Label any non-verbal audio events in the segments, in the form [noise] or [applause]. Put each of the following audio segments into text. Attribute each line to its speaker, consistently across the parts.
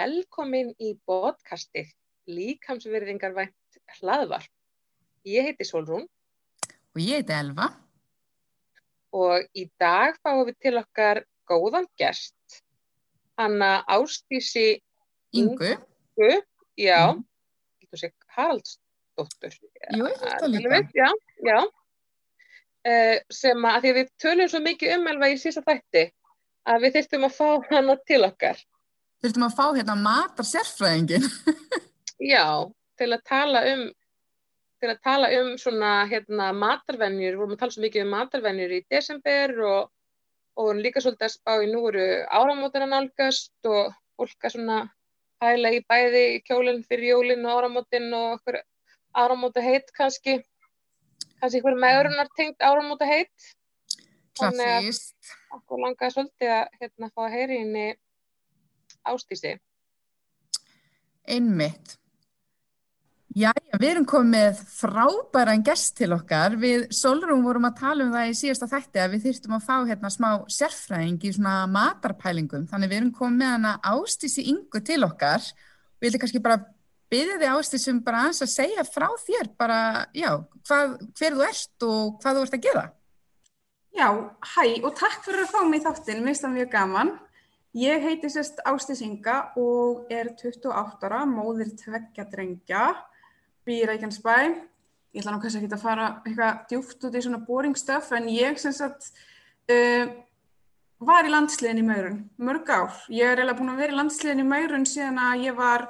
Speaker 1: velkomin í podcastið Líkamsverðingarvænt hlaðvarp. Ég heiti Solrún
Speaker 2: Og ég heiti Elva.
Speaker 1: og í dag fáum við til okkar góðan gest, Hanna Ástísi
Speaker 2: Ingu.
Speaker 1: Ingu, já,
Speaker 2: Mhm.
Speaker 1: þú sé Haraldsdóttur.
Speaker 2: Jú, ég held
Speaker 1: Alveg
Speaker 2: líka.
Speaker 1: Já, já. Uh, sem að, að því að við tölum svo mikið um Elva í sísta þætti, að við þyrftum að fá hana til okkar.
Speaker 2: Þurftum að fá hérna matar sérfræðingin. [laughs]
Speaker 1: Já, til að tala um til að tala um svona hérna matarvenjur, við vorum að tala svo mikið um matarvenjur í desember og, og vorum líka svolítið að spá í nú eru áramótina nálgast og fólk að svona hæla í bæði kjólinn fyrir jólinn og áramótin og áramóta heitt kannski. Kannski einhver meðurunar tengt áramóta heitt Þannig að- okkur langaði svolítið að hérna fá að heyri henni ástísi
Speaker 2: Einmitt. Jæja, við erum komið með frábæran gest til okkar. Við Solrún vorum að tala um það í síðasta þætti að við þyrftum að fá hérna smá sérfræðing í svona matarpælingum. Þannig við erum komið með hana Ástísi Ingu til okkar. Við ætlum kannski bara byggja þig Ástísum bara aðeins að segja frá þér bara, já, hvað, hver þú ert og hvað þú ert að gera.
Speaker 3: Já, hæ og takk fyrir að fá mig í þáttinn, mér finnst það mjög gaman. Ég heiti sérst Ástis Inga og er 28 ára, móðir tveggja drengja, býr í Reykjanesbæ. Ég ætla nú kannski ekki að fara eitthvað djúft út í svona boring stuff en ég sem sagt uh, var í landsliðin í Maurun, mörg ár. Ég er eiginlega búin að vera í landsliðin í Maurun síðan að ég var,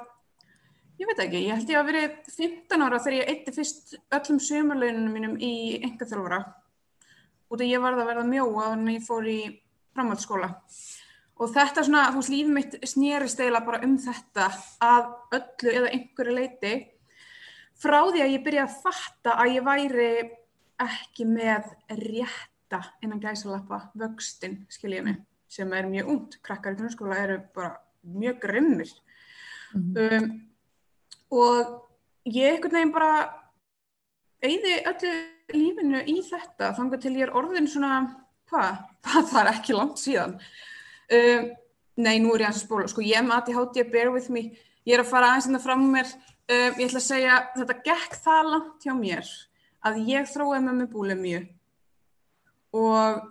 Speaker 3: ég veit ekki, ég held ég að verið 15 ára þegar ég eitti fyrst öllum sömurlauninu mínum í engaþjálfara út af ég varð að verða mjóa þannig ég fór í framhaldsskóla og þetta svona, þú veist, lífið mitt snerist eiginlega bara um þetta að öllu eða einhverju leiti frá því að ég byrjaði að fatta að ég væri ekki með rétta innan gæsalappa vöxtin, skiljið mig, sem er mjög ungt, krakkar í grunnskóla eru bara mjög grimmir. Um, og ég einhvern veginn bara eyði öllu lífinu í þetta þangar til ég er orðin svona hvað, [laughs] það er ekki langt síðan um, nei, nú er ég að spóla. Sko, ég er með ADHD, bear with me. Ég er að fara aðeins þetta fram með mér. Um, ég ætla að segja, þetta gekk það langt hjá mér að ég þróið með mig búlið mjög og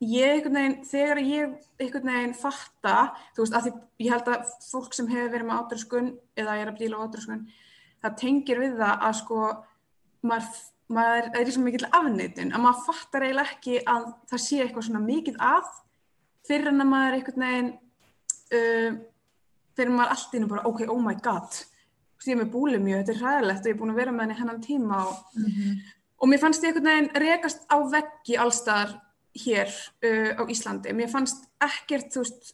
Speaker 3: ég einhvern veginn, þegar ég einhvern veginn fatta, þú veist, að því ég held að fólk sem hefur verið með átröskun eða er að díla á átröskun það tengir við það að sko maður, maður er í svo mikill afneitin að maður fattar eiginlega ekki að það sé eitthvað svona mikið að fyrir en að maður einhvern veginn uh, fyrir maður allt innu bara ok, oh my god. Ég er með búlið mjög, þetta er ræðilegt og ég er búin að vera með henni hennan tíma og, og mér fannst ég einhvern veginn rekast á veggi allstaðar hér uh, á Íslandi. Mér fannst ekkert, þú veist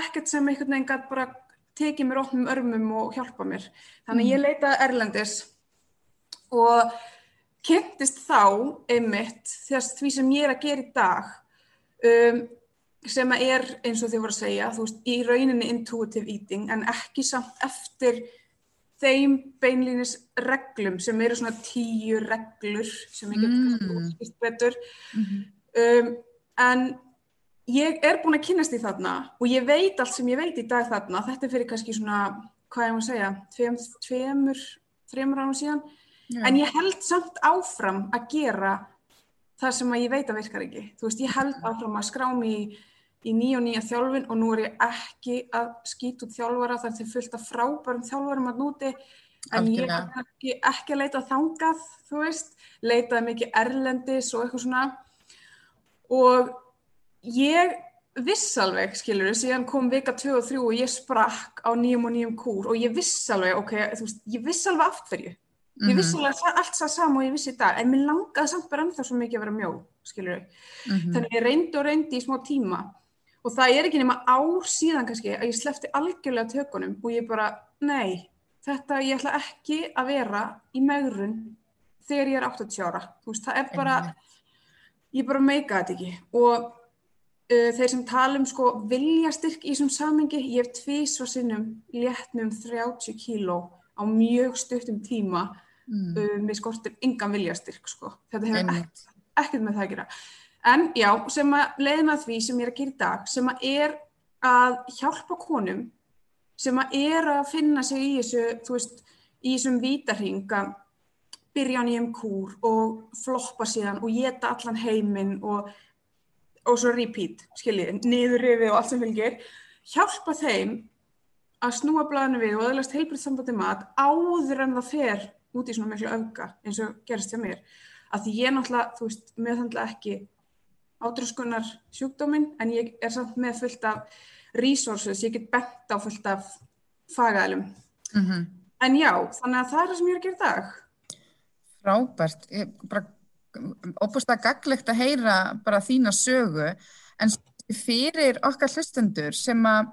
Speaker 3: ekkert sem einhvern veginn gætt bara tekið mér opnum örmum og hjálpa mér. Þannig að ég leitaði Erlendis og kynntist þá einmitt því sem ég er að gera í dag um, sem er eins og þið voru að segja veist, í rauninni intuitive eating en ekki samt eftir þeim beinlýnis reglum sem eru svona tíu reglur sem ég
Speaker 2: Mm.
Speaker 3: get útskýrt betur. Um, en ég er búin að kynast því þarna og ég veit allt sem ég veit í dag þarna. Þetta er fyrir kannski svona, hvað ég má segja tveim, tveimur, þreimur ánum síðan. En ég held samt áfram að gera það sem að ég veit að virkar ekki. Þú veist, ég held áfram að skrá mig í, í nýja og nýja þjálfun og nú er ég ekki að skýta út þjálfara þar til fullt af frábærum þjálfarum að núti en ég
Speaker 2: Algjörlega.
Speaker 3: er ekki, ekki að leita þangað þú veist, leitaði mikið erlendis og eitthvað svona og ég viss alveg, skilur síðan kom vika 2 og 3 og ég sprakk á nýjum og nýjum kúr og ég viss alveg, ok, þú veist, ég viss alveg af hverju Ég
Speaker 2: Mhm.
Speaker 3: vissi alveg allt það sama og ég vissi í dag, en mér langaði samt bara ennþá svo mikið að vera mjó, skilur við.
Speaker 2: Mhm.
Speaker 3: Þannig ég reyndi og reyndi í smá tíma og það er ekki nema ár síðan kannski að ég slefti algjörlega tökunum og ég bara, nei, þetta, ég ætla ekki að vera í megrun þegar ég er 80 ára. Þú veist, það er bara, ég bara meika þetta ekki og uh, þeir sem tala um sko viljastyrk í þessum samingi, ég hef tvísvar sinnum létt með um 30 kíló á mjög stuttum tíma
Speaker 2: Mm.
Speaker 3: uh, mér skortir engan viljastyrk sko. þetta hefur ekkert með það að gera en já, sem að leiðina því sem ég er að gera í dag sem að er að hjálpa konum sem að er að finna sig í þessu, þú veist, í þessum vítarhing að byrja nýjum kúr og floppa síðan og geta allan heiminn og, og svo repeat, skiljið, niðurrifi og allt sem fylgir, hjálpa þeim að snúa blæðinu við og öðlast heilbriðt sambandi mat áður en það fer út í svona miklu öfga eins og gerist hjá mér. Að því ég náttúrulega, þú veist, með þannig ekki átröskunar sjúkdóminn en ég er samt með fullt af resources, ég get bent á fullt af fagælum. Mm -hmm. En já, þannig að það er það sem ég er að gera í dag.
Speaker 2: Frábært, ég bara opust að gaglegt að heyra bara þína sögu en fyrir okkar hlustendur sem að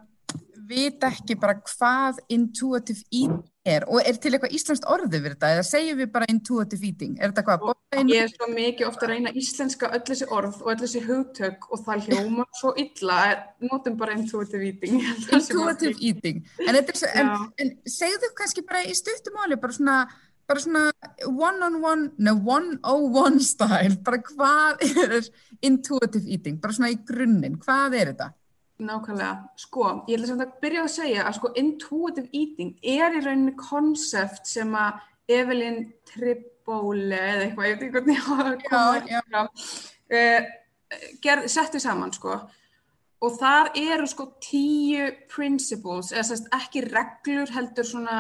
Speaker 2: vita ekki bara hvað intuitive eating er og er til eitthvað íslenskt orðið við þetta eða segjum við bara intuitive eating? Er þetta hvað?
Speaker 3: Ég er svo mikið ofta að reyna íslenska öll þessi orð og öll þessi hugtök og það hljóma svo illa notum bara intuitive eating
Speaker 2: Intuitive eating. En, en, en segðu kannski bara í stuttumáli bara svona, bara svona one on one, no one oh one style, bara hvað er intuitive eating, bara svona í grunninn, hvað er þetta?
Speaker 3: Nákvæmlega, sko, ég ætla samt að byrja að segja að sko intuitive eating er í rauninni konsept sem að Evelyn Tribole eða eitthvað, ég veit ekki hvernig ég hafa komið fram, uh, setti saman sko. Og þar eru sko tíu principles, eða sérst ekki reglur heldur svona,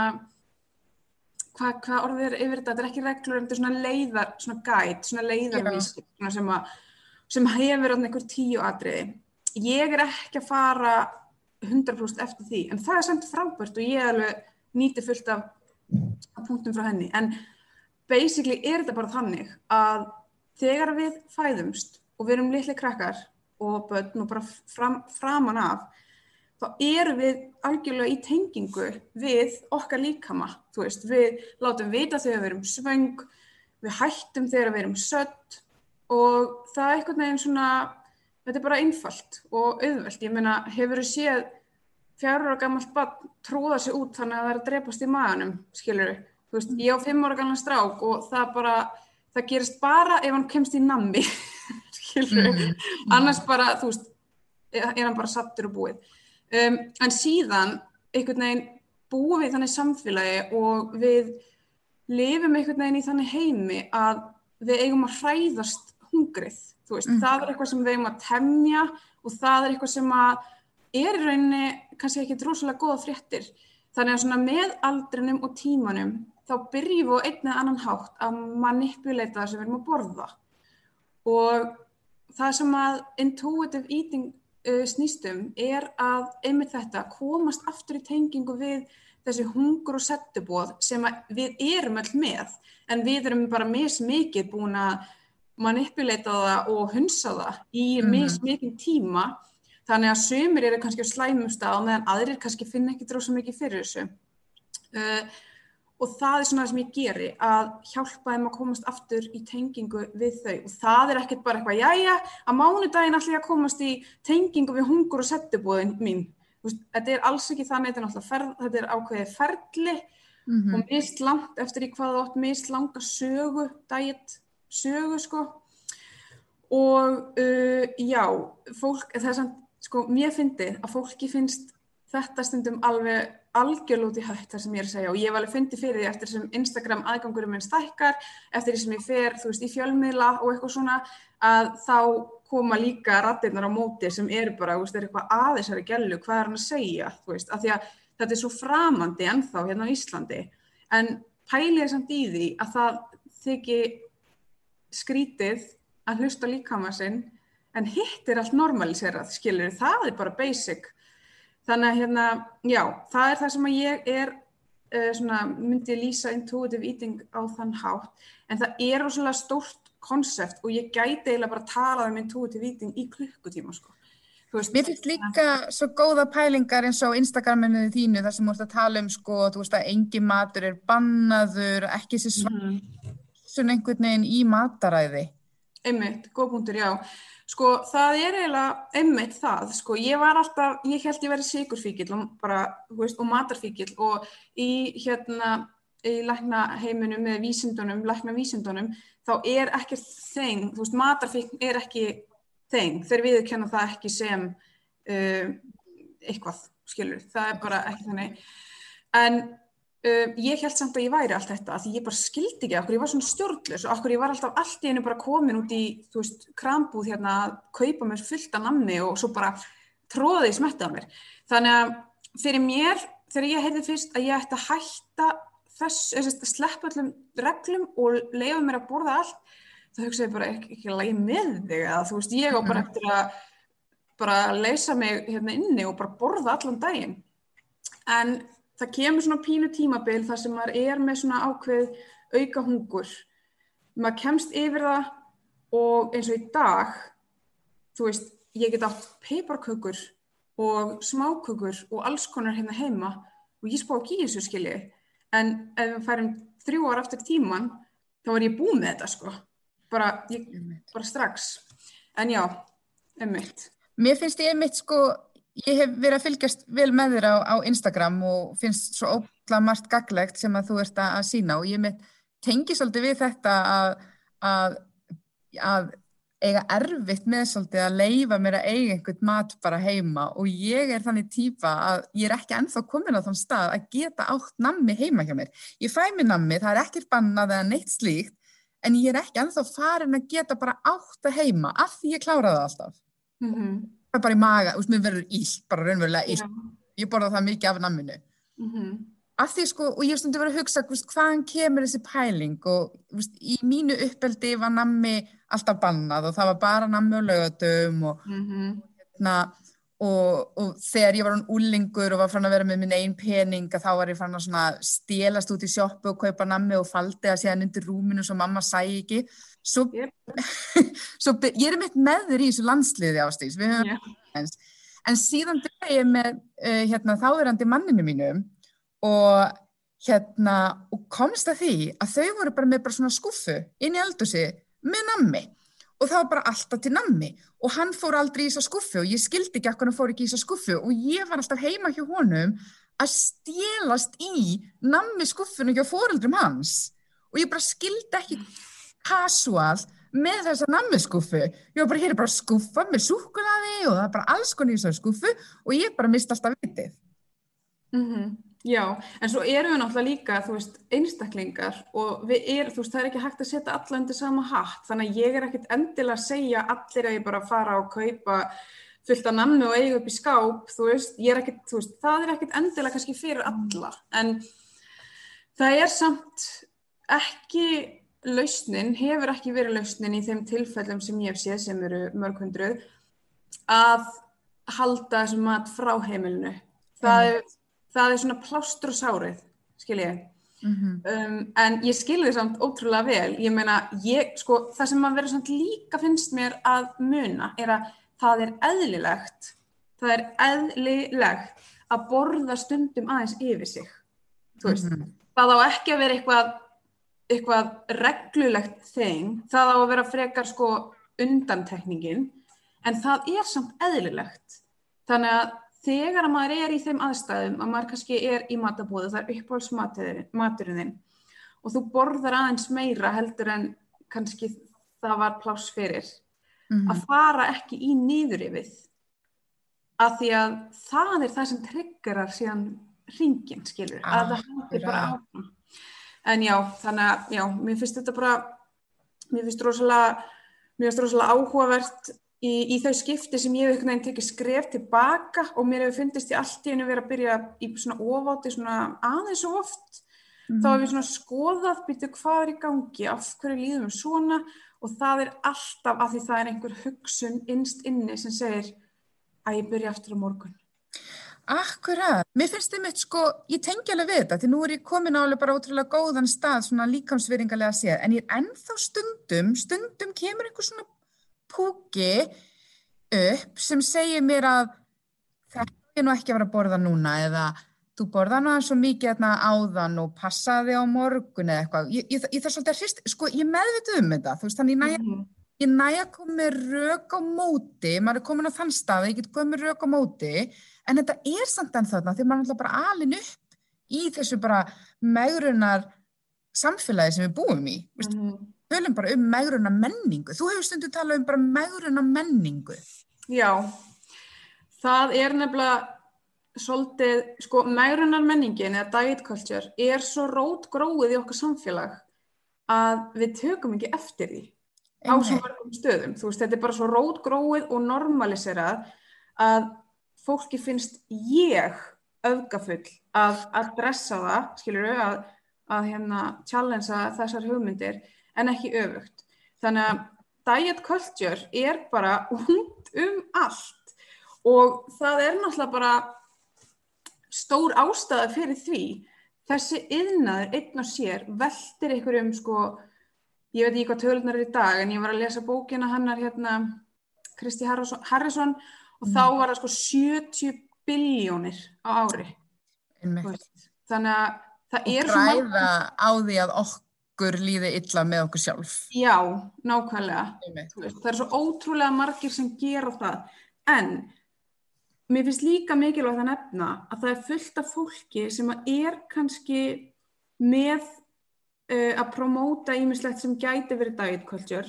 Speaker 3: hvað hva orðið er yfir þetta, þetta er ekki reglur, er svona leiðar, svona guide, svona leiðarvísir, sem, að, sem hefur einhver tíu atriði ég er ekki að fara 100% eftir því, en það er samt frábært og ég alveg nýti fullt af, af punktum frá henni, en basically er þetta bara þannig að þegar við fæðumst og við erum litli krakkar og börn og bara fram, framan af, þá erum við algjörlega í tengingu við okkar líkama, þú veist, við látum vita þegar við erum svöng, við hættum þegar við erum sött og það er einhvern veginn svona þetta er bara einfalt og auðvelt, ég meina hefur þú séð fjárur og gammalt barn tróða sig út þannig að það er að drepast í maðanum skilur þú, veist, ég á fimm ára gamla strák og það bara, það gerist bara ef hann kemst í nammi [laughs] skilur mm. annars bara þú veist, er hann bara sattur og búið um, en síðan einhvern veginn búum við þannig samfélagi og við lifum einhvern veginn í þannig heimi að við eigum að hræðast hungrið Veist, mm. Það er eitthvað sem við eigum að temja og það er eitthvað sem að er í rauninni kannski ekki droslega goða fréttir. Þannig að svona með aldrinum og tímanum þá byrjum við á einn eða annan hátt að manipuleita það sem við erum að borða. Og það sem að intuitive eating uh, snýstum er að einmitt þetta komast aftur í tengingu við þessi hungur og settubóð sem við erum all með en við erum bara mismikið búin að manipuleita það og hunsa það í -hmm. mismikið tíma. Þannig að sömur eru kannski á slæmumsta og meðan aðrir kannski finna ekki dróðsum mikið fyrir þessu. Uh, og það er svona það sem ég geri að hjálpa þeim að komast aftur í tengingu við þau. Og það er ekkert bara eitthvað jájá að mánudaginn ætla ég að komast í tengingu við hungur og settubóðin mín. Veist, þetta er alls ekki þannig þetta er, ferð, þetta er ákveðið ferli mm -hmm. og mist langt eftir í hvað átt mist langa sögu dætt sögu sko. Og uh, já, fólk, það er samt, sko, mér fyndi að fólki finnst þetta stundum alveg algjörl út í hætt þar sem ég er að segja. Og ég hef alveg fyndi fyrir því eftir sem Instagram aðgangurum minn stækkar, eftir því sem ég fer, þú veist, í fjölmiðla og eitthvað svona að þá koma líka rattirnar á móti sem eru bara, þú veist, er eitthvað aðeinsari gælu, hvað er hann að segja, þú veist, af því að þetta er svo framandi ennþá hérna á Íslandi. En pælið samt í því að það þykir skrítið að hlusta líkama sinn en hitt er allt normaliserað, skilur, það er bara basic. Þannig að hérna, já, það er það sem að ég er, uh, svona, myndi lýsa intuitive eating á þann hátt, en það er rosalega stórt konsept og ég gæti eiginlega bara að tala um intuitive eating í klukkutíma, sko.
Speaker 2: Veist, Mér finnst líka svo góða pælingar eins og Instagraminu þínu þar sem þú ert að tala um sko, þú veist að engi matur er bannaður, ekki sér svart mm -hmm svona einhvern veginn í mataræði.
Speaker 3: Einmitt, góð punktur, já. Sko það er eiginlega einmitt það, sko ég var alltaf, ég held ég verið sigurfíkil og, bara, veist, og matarfíkil og í hérna, í lækna heiminum með vísindunum, lækna vísindunum, þá er ekki þeng, þú veist, matarfíkil er ekki þeng, þegar við kenna það ekki sem uh, eitthvað, skilur, það er bara ekki þannig en um, ég held samt að ég væri allt þetta því ég bara skildi ekki okkur, ég var svona stjórnlös okkur ég var alltaf allt í einu bara komin út í þú veist, krambúð hérna að kaupa mér fullt af namni og svo bara tróði í smettið á mér. Þannig að fyrir mér, þegar ég heyrði fyrst að ég ætti að hætta þess, að sleppa öllum reglum og leiða mér að borða allt þá hugsaði ég bara ekki, ekki að lægi með þig? Eða þú veist, ég á bara eftir að bara leysa mig hérna inni og bara borða allan daginn. En það kemur svona pínu tímabil þar sem maður er með svona ákveð auka hungur maður kemst yfir það og eins og í dag þú veist, ég get átt peiparkökur og smákökur og alls konar hérna heima og ég spá ekki í þessu skilji. En ef við færum þrjú ára aftur tíman þá er ég búið með þetta sko. Bara, ég, bara strax. En já, ummitt
Speaker 2: Mér finnst ég einmitt sko, ég hef verið að fylgjast vel með þér á, á Instagram og finnst svo ótrúlega margt gaglegt sem að þú ert að, að sína og ég tengi svolítið við þetta að, að, að eiga erfitt með svolítið að leifa mér að eiga einhvern mat bara heima og ég er þannig típa að ég er ekki ennþá komin á þann stað að geta átt nammi heima hjá mér. Ég fæ mér nammi, það er ekkert bannað eða neitt slíkt en ég er ekki ennþá farin að geta bara átt að heima af því ég klára það alltaf. Mm -hmm. Það er bara í maga, þú veist, mér verður íll, bara raunverulega íll. Yeah. Ég borða það mikið af namminu. Mm -hmm. Af því sko, og ég stundi verið að hugsa, veist, hvaðan kemur þessi pæling og veist, í mínu uppeldi var nammi alltaf bannað og það var bara nammi og lögatum og, mm -hmm. og hérna, Og, og þegar ég var hún úlingur og var fann að vera með minn einn pening þá var ég fann að stelast út í sjóppu og kaupa nammi og faldi að séðan undir rúminu sem mamma sæ ekki svo, yep. [laughs] svo ég er mitt með þér í þessu landsliði ástíks yeah. en síðan byrja ég með uh, hérna, þáverandi manninu mínu og hérna og komst að því að þau voru bara með bara svona skuffu inn í eldursi með nammi. Og það var bara alltaf til nammi. Og hann fór aldrei í þessa skuffu og ég skildi ekki að hann fór ekki í þessa skuffu og ég var alltaf heima hjá honum að stélast í nammi skuffunum hjá fóreldrum hans. Og ég bara skildi ekki casual með þessa nammi skuffu ég var bara, hér er bara skuffa með súkulaði og það er bara alls konar í þessa skuffu og ég bara misti alltaf vitið.
Speaker 3: Mm -hmm. Já, en svo erum við náttúrulega líka, þú veist, einstaklingar og við erum, þú veist, það er ekki hægt að setja alla undir sama hatt, þannig að ég er ekkert endilega að segja allir að ég bara fara og kaupa fullt af namnu og eiga upp í skáp, þú veist, ég er ekkert, þú veist, það er ekkert endilega kannski fyrir alla, en það er samt ekki lausnin, hefur ekki verið lausnin í þeim tilfellum sem ég hef séð sem eru mörgundruð, að halda þessum mat frá heimilinu. Það er það er svona plástur og sárið, skil ég. Mm -hmm. um, en ég skilði samt ótrúlega vel. Ég meina, ég, sko, það sem að vera svona líka finnst mér að muna er að það er eðlilegt, það er eðlilegt að borða stundum aðeins yfir sig. Þú veist, mm -hmm. það á ekki að vera eitthvað, eitthvað reglulegt þeng, það á að vera frekar sko undantekningin, en það er samt eðlilegt. Þannig að þegar að maður er í þeim aðstæðum að maður kannski er í matabóðu, það er uppáhaldsmaturinn og þú borðar aðeins meira heldur en kannski það var pláss fyrir mm -hmm. að fara ekki í nýður yfir að því að það er það sem triggerar síðan ringin, skilur, ah, að það hættir bara áfram en já, þannig að já, mér finnst þetta bara mér finnst rosalega mér finnst rosalega áhugavert í, í þau skipti sem ég hef einhvern veginn tekið skref tilbaka og mér hefur fundist í allt í hennu verið að byrja í svona ofáti svona aðeins og oft. Mm. þá hefur við svona skoðað byrju hvað er í gangi, af hverju líðum við svona? Og það er alltaf að því það er einhver hugsun innst inni sem segir að ég byrja aftur á morgun
Speaker 2: Akkurat, mér finnst þið mitt sko, ég tengi alveg við þetta því nú er ég komin álega bara ótrúlega góðan stað svona líkamsveringarlega séð en ég er ennþá stundum, stundum kemur einhver svona púki upp sem segir mér að þetta er nú ekki að vera að borða núna eða þú borða nú að svo mikið hérna áðan og passaði á morgun eða eitthvað. Ég, ég, ég þarf svolítið að hrist, sko ég meðvita um þetta, þú veist þannig næja, mm -hmm. Ég næja að koma með rauk á móti, maður er komin á þann stað, ég get komið með rauk á móti, en þetta er samt enn þarna því maður er bara alin upp í þessu bara megrunar samfélagi sem við búum í, mm -hmm tölum bara um megruna menningu. Þú hefur stundu talað um bara megruna menningu.
Speaker 3: Já, það er nefnilega, svolítið, sko, mærunar menningin eða diet culture er svo rót gróið í okkar samfélag að við tökum ekki eftir því á svo mörgum stöðum. Þú veist, þetta er bara svo rót gróið og normaliserað að fólki finnst ég öfgafull að adressa það, skilur við, að, að hérna challengea þessar hugmyndir en ekki öfugt. Þannig að diet culture er bara [laughs] út um allt og það er náttúrulega bara stór ástæða fyrir því þessi yðnaður einn og sér veldir ykkur um sko ég veit ekki hvað tölunar er í dag en ég var að lesa bókina hannar hérna Kristi Harrison, og mm. þá var það sko 70 biljónir á ári. Þannig að það er
Speaker 2: og græða á því að okkur líði illa með okkur sjálf.
Speaker 3: Já, nákvæmlega. Það er svo ótrúlega margir sem gera það. En mér finnst líka mikilvægt að nefna að það er fullt af fólki sem er kannski með uh, að promóta ímislegt sem gæti verið diet culture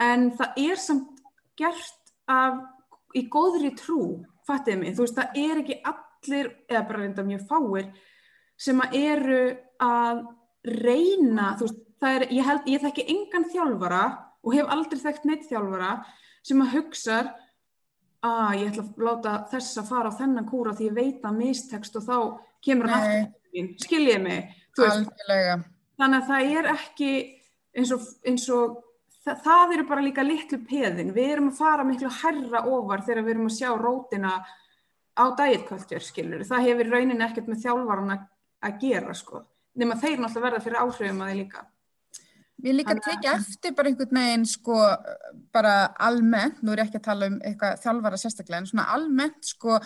Speaker 3: en það er samt gert af, í góðri trú, fattiði mig, þú veist það er ekki allir, eða bara reynda mjög fáir sem að eru að reyna, þú veist, það er, ég held, ég þekki engan þjálfara og hef aldrei þekkt neitt þjálfara sem að hugsa að ég ætla að láta þess að fara á þennan kúra því ég veit að mistekst og þá kemur hann aftur mín, skiljið mig þannig að það er ekki eins og, eins og það, það eru bara líka litlu peðin. Við erum að fara miklu herra ofar þegar við erum að sjá rótina á dæitkvöldur, skiljur það hefur raunin ekkert með þjálfvaran að gera sko, nema þeir náttúrulega verða fyrir áhrifum að þið líka.
Speaker 2: Mér líka tekja eftir bara einhvern veginn sko bara almennt, nú er ég ekki að tala um eitthvað þjálfara sérstaklega, en svona almennt sko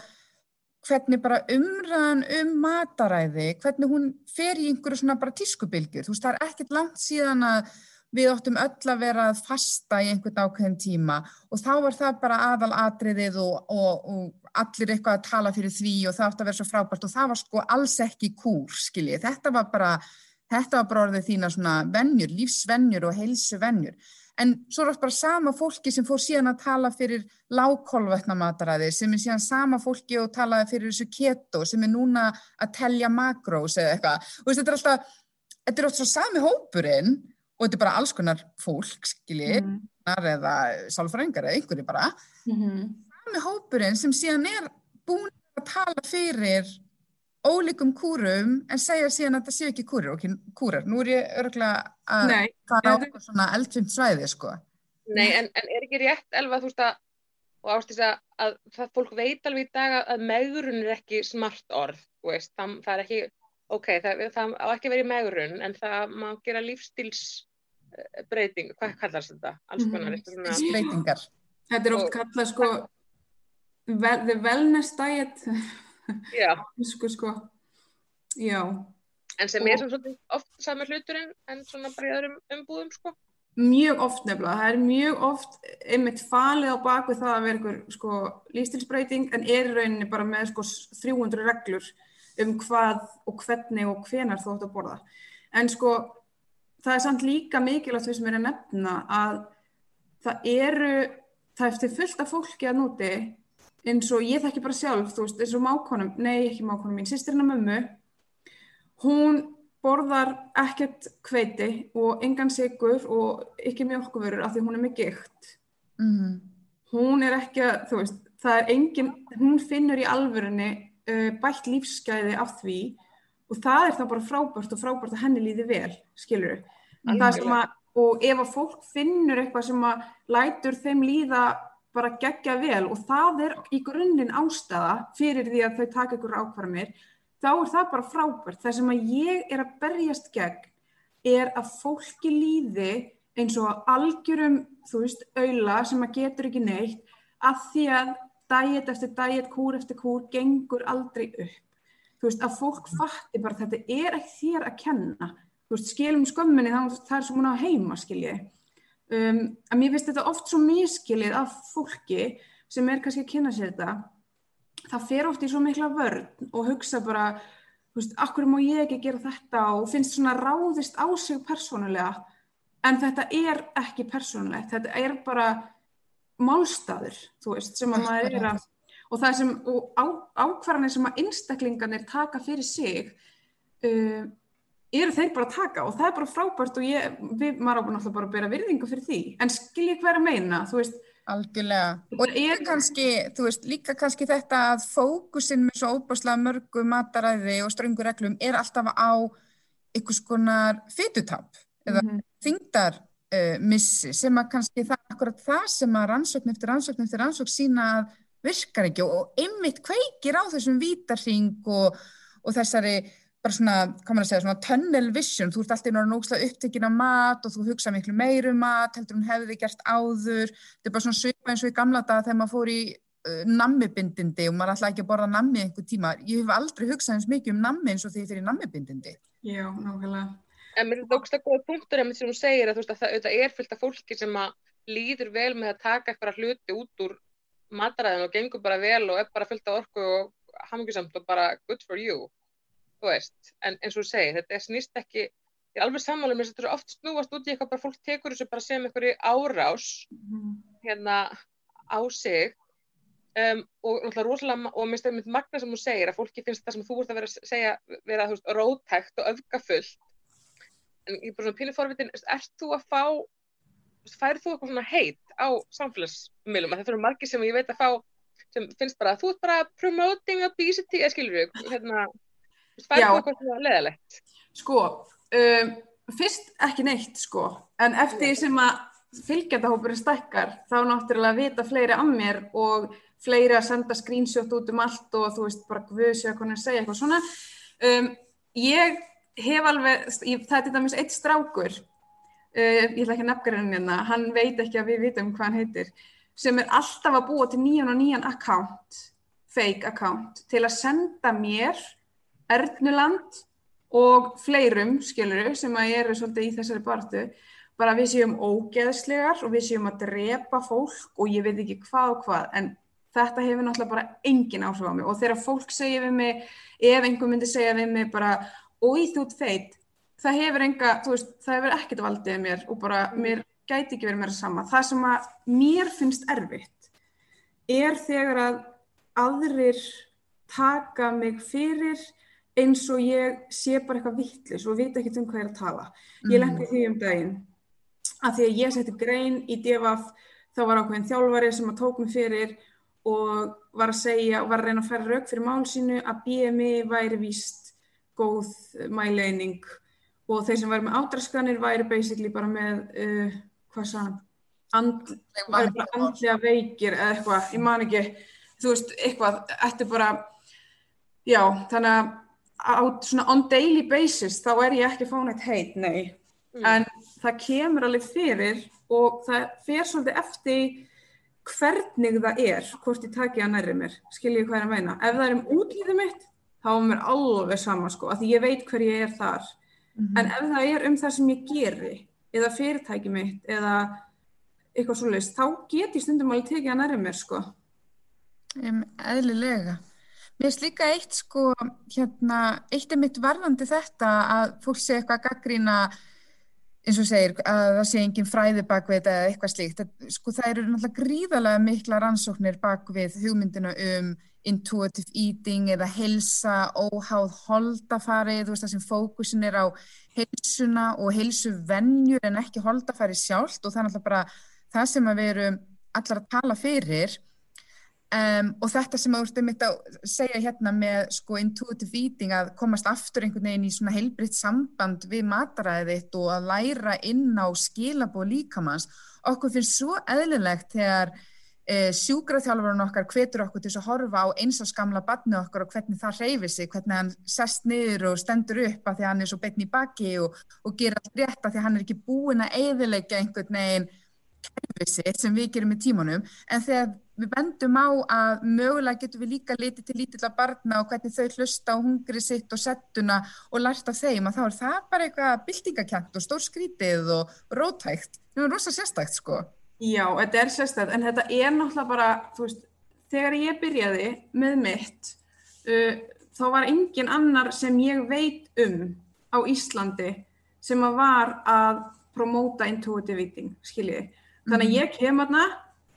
Speaker 2: hvernig bara umræðan um mataræði, hvernig hún fer í einhverju svona bara tískubilgjur. Þú veist, það er ekkert langt síðan að við óttum öll að vera að fasta í einhvern ákveðin tíma og þá var það bara aðal atriðið og, og, og allir eitthvað að tala fyrir því og það átt að vera svo frábært og það var sko alls ekki kúr, skiljið. Þetta var bara Þetta var bara orðið þína svona vennjur, lífsvennjur og heilsu vennjur. En svo er það bara sama fólki sem fór síðan að tala fyrir lágkolvetna mataræði, sem er síðan sama fólki og talaði fyrir þessu keto, sem er núna að telja makrós eða eitthvað. Og þetta er alltaf, þetta er alltaf sami hópurinn og þetta er bara alls konar fólk, skiljið, mm -hmm. eða sálfrængar eða einhverju bara. Mm -hmm. Sami hópurinn sem síðan er búin að tala fyrir ólíkum kúrum en segja síðan að það séu ekki kúrir og ekki kúrar. Nú er ég örgulega að Nei, fara á svona eldfimt svæði sko.
Speaker 1: Nei, en, en er ekki rétt elva þú veist að, og ástís að, að það fólk veit alveg í dag að meðurinn er ekki smart orð, veist, það, það er ekki, ok, það, það á ekki verið meðurinn en það má gera lífstílsbreyting, hvað kallast þetta? Alls konar.
Speaker 2: Lífsbreytingar.
Speaker 3: Þetta er oft kallað sko, the wellness diet
Speaker 1: Já.
Speaker 3: Sko, sko. Já.
Speaker 1: En sem er svona oft sami hluturinn en svona bara í öðrum umbúðum sko?
Speaker 3: Mjög oft nefnilega. Það er mjög oft einmitt falið á bakvið það að vera einhver sko lífstilsbreyting en er rauninni bara með sko 300 reglur um hvað og hvernig og hvenar þú ætti að borða. En sko það er samt líka mikilvægt því sem er að nefna að það eru, það eftir fullt af fólki að núti eins og ég þekki bara sjálf, þú veist, eins og mákonum, nei ekki mákonum mín, sýstirinn á mömmu, hún borðar ekkert hveiti og engan sigur og ekki mjölkuvörur af því hún er með gikt. Mm -hmm. Hún er ekki að, þú veist, það er engin, hún finnur í alvörunni uh, bætt lífsgæði af því og það er þá bara frábært og frábært að henni líði vel, skilur þau. Og ef að fólk finnur eitthvað sem að lætur þeim líða bara gegja vel og það er í grunninn ástæða fyrir því að þau taka ykkur ákvarðanir, þá er það bara frábært. Það sem að ég er að berjast gegn er að fólki líði eins og algjörum, þú veist, auðla sem að getur ekki neitt að því að dæet eftir dæet, kúr eftir kúr, gengur aldrei upp. Þú veist, að fólk fatti bara þetta er ekki þér að kenna. Þú veist, skilum skömminni þá það er svo múin á heima, skiljiði um, að mér finnst þetta oft svo miskilið af fólki sem er kannski að kynna sér þetta. Það fer oft í svo mikla vörn og hugsa bara þú veist, akkur má ég ekki gera þetta? Og finnst svona ráðist á sig persónulega en þetta er ekki persónulegt, þetta er bara málstæður, þú veist, sem að maður er að og það sem, og á, ákvarðanir sem að einstaklingarnir taka fyrir sig uh, eru þeir bara að taka og það er bara frábært og ég, við, maður á náttúrulega bara að bera virðingu fyrir því, en skil ég hver að meina, þú veist,
Speaker 2: Algjörlega. Og líka
Speaker 3: er-
Speaker 2: kannski, þú veist, líka kannski þetta að fókusinn með svo óbáslega mörgu mataræði og ströngu reglum er alltaf á einhvers konar fytutap eða
Speaker 3: Mhm.
Speaker 2: þingdar uh, missi sem að kannski það akkurat það sem að rannsókn eftir rannsókn eftir rannsókn sína að virkar ekki og, og einmitt kveikir á þessum vítarhing og, og þessari bara svona, hvað maður að segja, svona tunnel vision, þú ert alltaf inn á nógslega upptekinn af mat og þú hugsa miklu meir um mat, heldur hún hefði gert áður, þetta er bara svona svipa eins og í gamla daga þegar maður fór í uh, nammibindindi og maður ætlaði ekki að borða nammi einhver tíma, ég hef aldrei hugsað eins mikið um nammi eins og því fyrir nammibindindi.
Speaker 3: já, nákvæmlega.
Speaker 1: En mér finnst það ógst að góða punktur einmitt sem hún segir að þú veist að það auðvitað er fullt af fólki sem að líður vel með að taka eitthvað hluti út úr mataræðin og gengur bara vel og er bara fullt af orku og hamingjusamt og bara good for you, þú veist. En eins og þú segir, þetta er snýst ekki, ég er alveg sammála með þess að þetta er oft snúast út í eitthvað bara fólk tekur þessu bara sem einhverju árás
Speaker 3: Mhm.
Speaker 1: hérna á sig um, og náttúrulega rosalega, og minnst mynd magna sem hún segir að fólki finnst það sem þú ert að vera að segja vera, þú veist, rótækt og öfgafullt en ég er bara svona pínu forvitin ert þú að fá þú veist, færð þú eitthvað svona heit á samfélagsmiðlum að það fyrir margir sem ég veit að fá sem finnst bara að þú ert bara promoting obesity, eða skilur við hérna,
Speaker 3: Já.
Speaker 1: þú eitthvað svona leðalegt
Speaker 3: Sko, um, fyrst ekki neitt sko, en eftir því sem að fylgjandahópurinn stækkar þá náttúrulega vita fleiri að mér og fleiri að senda screenshot út um allt og þú veist bara guðs eða konar segja eitthvað svona. Um, ég hef alveg, ég, það er til dæmis eitt strákur, uh, ég ætla ekki að nefna henni hérna, hann veit ekki að við vitum hvað hann heitir, sem er alltaf að búa til nýjan og nýjan account, fake account, til að senda mér Ernuland og fleirum, skiluru, sem að eru svolítið í þessari bartu, bara við séum ógeðslegar og við séum að drepa fólk og ég veit ekki hvað og hvað, en þetta hefur náttúrulega bara engin áhrif á mig og þegar fólk segir við mig, ef einhver myndi segja við mig bara, oi þú feit, það hefur enga, þú veist, það hefur ekkert valdið mér og bara, mér gæti ekki verið meira sama. Það sem að mér finnst erfitt er þegar að aðrir taka mig fyrir eins og ég sé bara eitthvað vittlis og veit ekki um hvað ég er að tala. Ég lendi því um daginn að því að ég setti grein í DFF þá var ákveðin þjálfari sem að tók mig fyrir og var að segja og var að reyna að færa rauk fyrir mál sínu að BMI væri víst góð mæleining og þeir sem væri með ádraskanir væri basically bara með uh, hvað sagðan and, væri bara andlega veikir eða eitthvað, ég man ekki þú veist, eitthvað, þetta er bara já, þannig að á svona on daily basis þá er ég ekki að fá nætt heit, nei.
Speaker 1: Mm.
Speaker 3: en það kemur alveg fyrir og það fer svolítið eftir hvernig það er hvort ég taki að nærri mér, skilji ég hvað að meina? Ef það er um útlýðið mitt þá er mér alveg sama sko, af því ég veit hver ég er þar. En ef það er um það sem ég geri eða fyrirtæki mitt eða eitthvað svoleiðist, þá get ég stundum alveg tekið að nærri mér sko.
Speaker 2: Um, eðlilega. Mér finnst líka eitt sko, hérna, eitt er mitt varðandi þetta að fólk sé eitthvað að gaggrína eins og segir að það sé engin fræði bak við þetta eða eitthvað slíkt. Það, sko það eru náttúrulega gríðarlega mikla rannsóknir bak við hugmyndina um intuitive eating eða helsa, óháð holdafari, þú veist það sem fókusin er á helsuna og helsuvenjur en ekki holdafari sjálft og það er náttúrulega bara það sem að við erum allar að tala fyrir Um, og þetta sem þú ert um þetta að segja hérna með sko intuitive eating að komast aftur einhvern veginn í svona heilbritt samband við mataræðið og að læra inn á skilabóð líkamanns okkur finnst svo eðlilegt þegar eh, sjúkraþjálfurinn okkar hvetur okkur til að horfa á eins og skamla badni okkar og hvernig það reyfir sig, hvernig hann sest niður og stendur upp að því hann er svo betn í baki og, og gera rétt að því hann er ekki búin að eðilegja einhvern veginn kerfið sitt sem við gerum í tímanum en þegar við bendum á að mögulega getum við líka litið til lítilla barna og hvernig þau hlusta á hungri sitt og settuna og lært af þeim að þá er það bara eitthvað byltingakent og stór skrítið og rótækt. Það er rosa sérstækt sko.
Speaker 3: Já, þetta er sérstætt, en þetta er náttúrulega bara, veist, þegar ég byrjaði með mitt, uh, þá var engin annar sem ég veit um á Íslandi sem að var að promóta intuitive eating, skiljiði. Þannig að ég kem aðna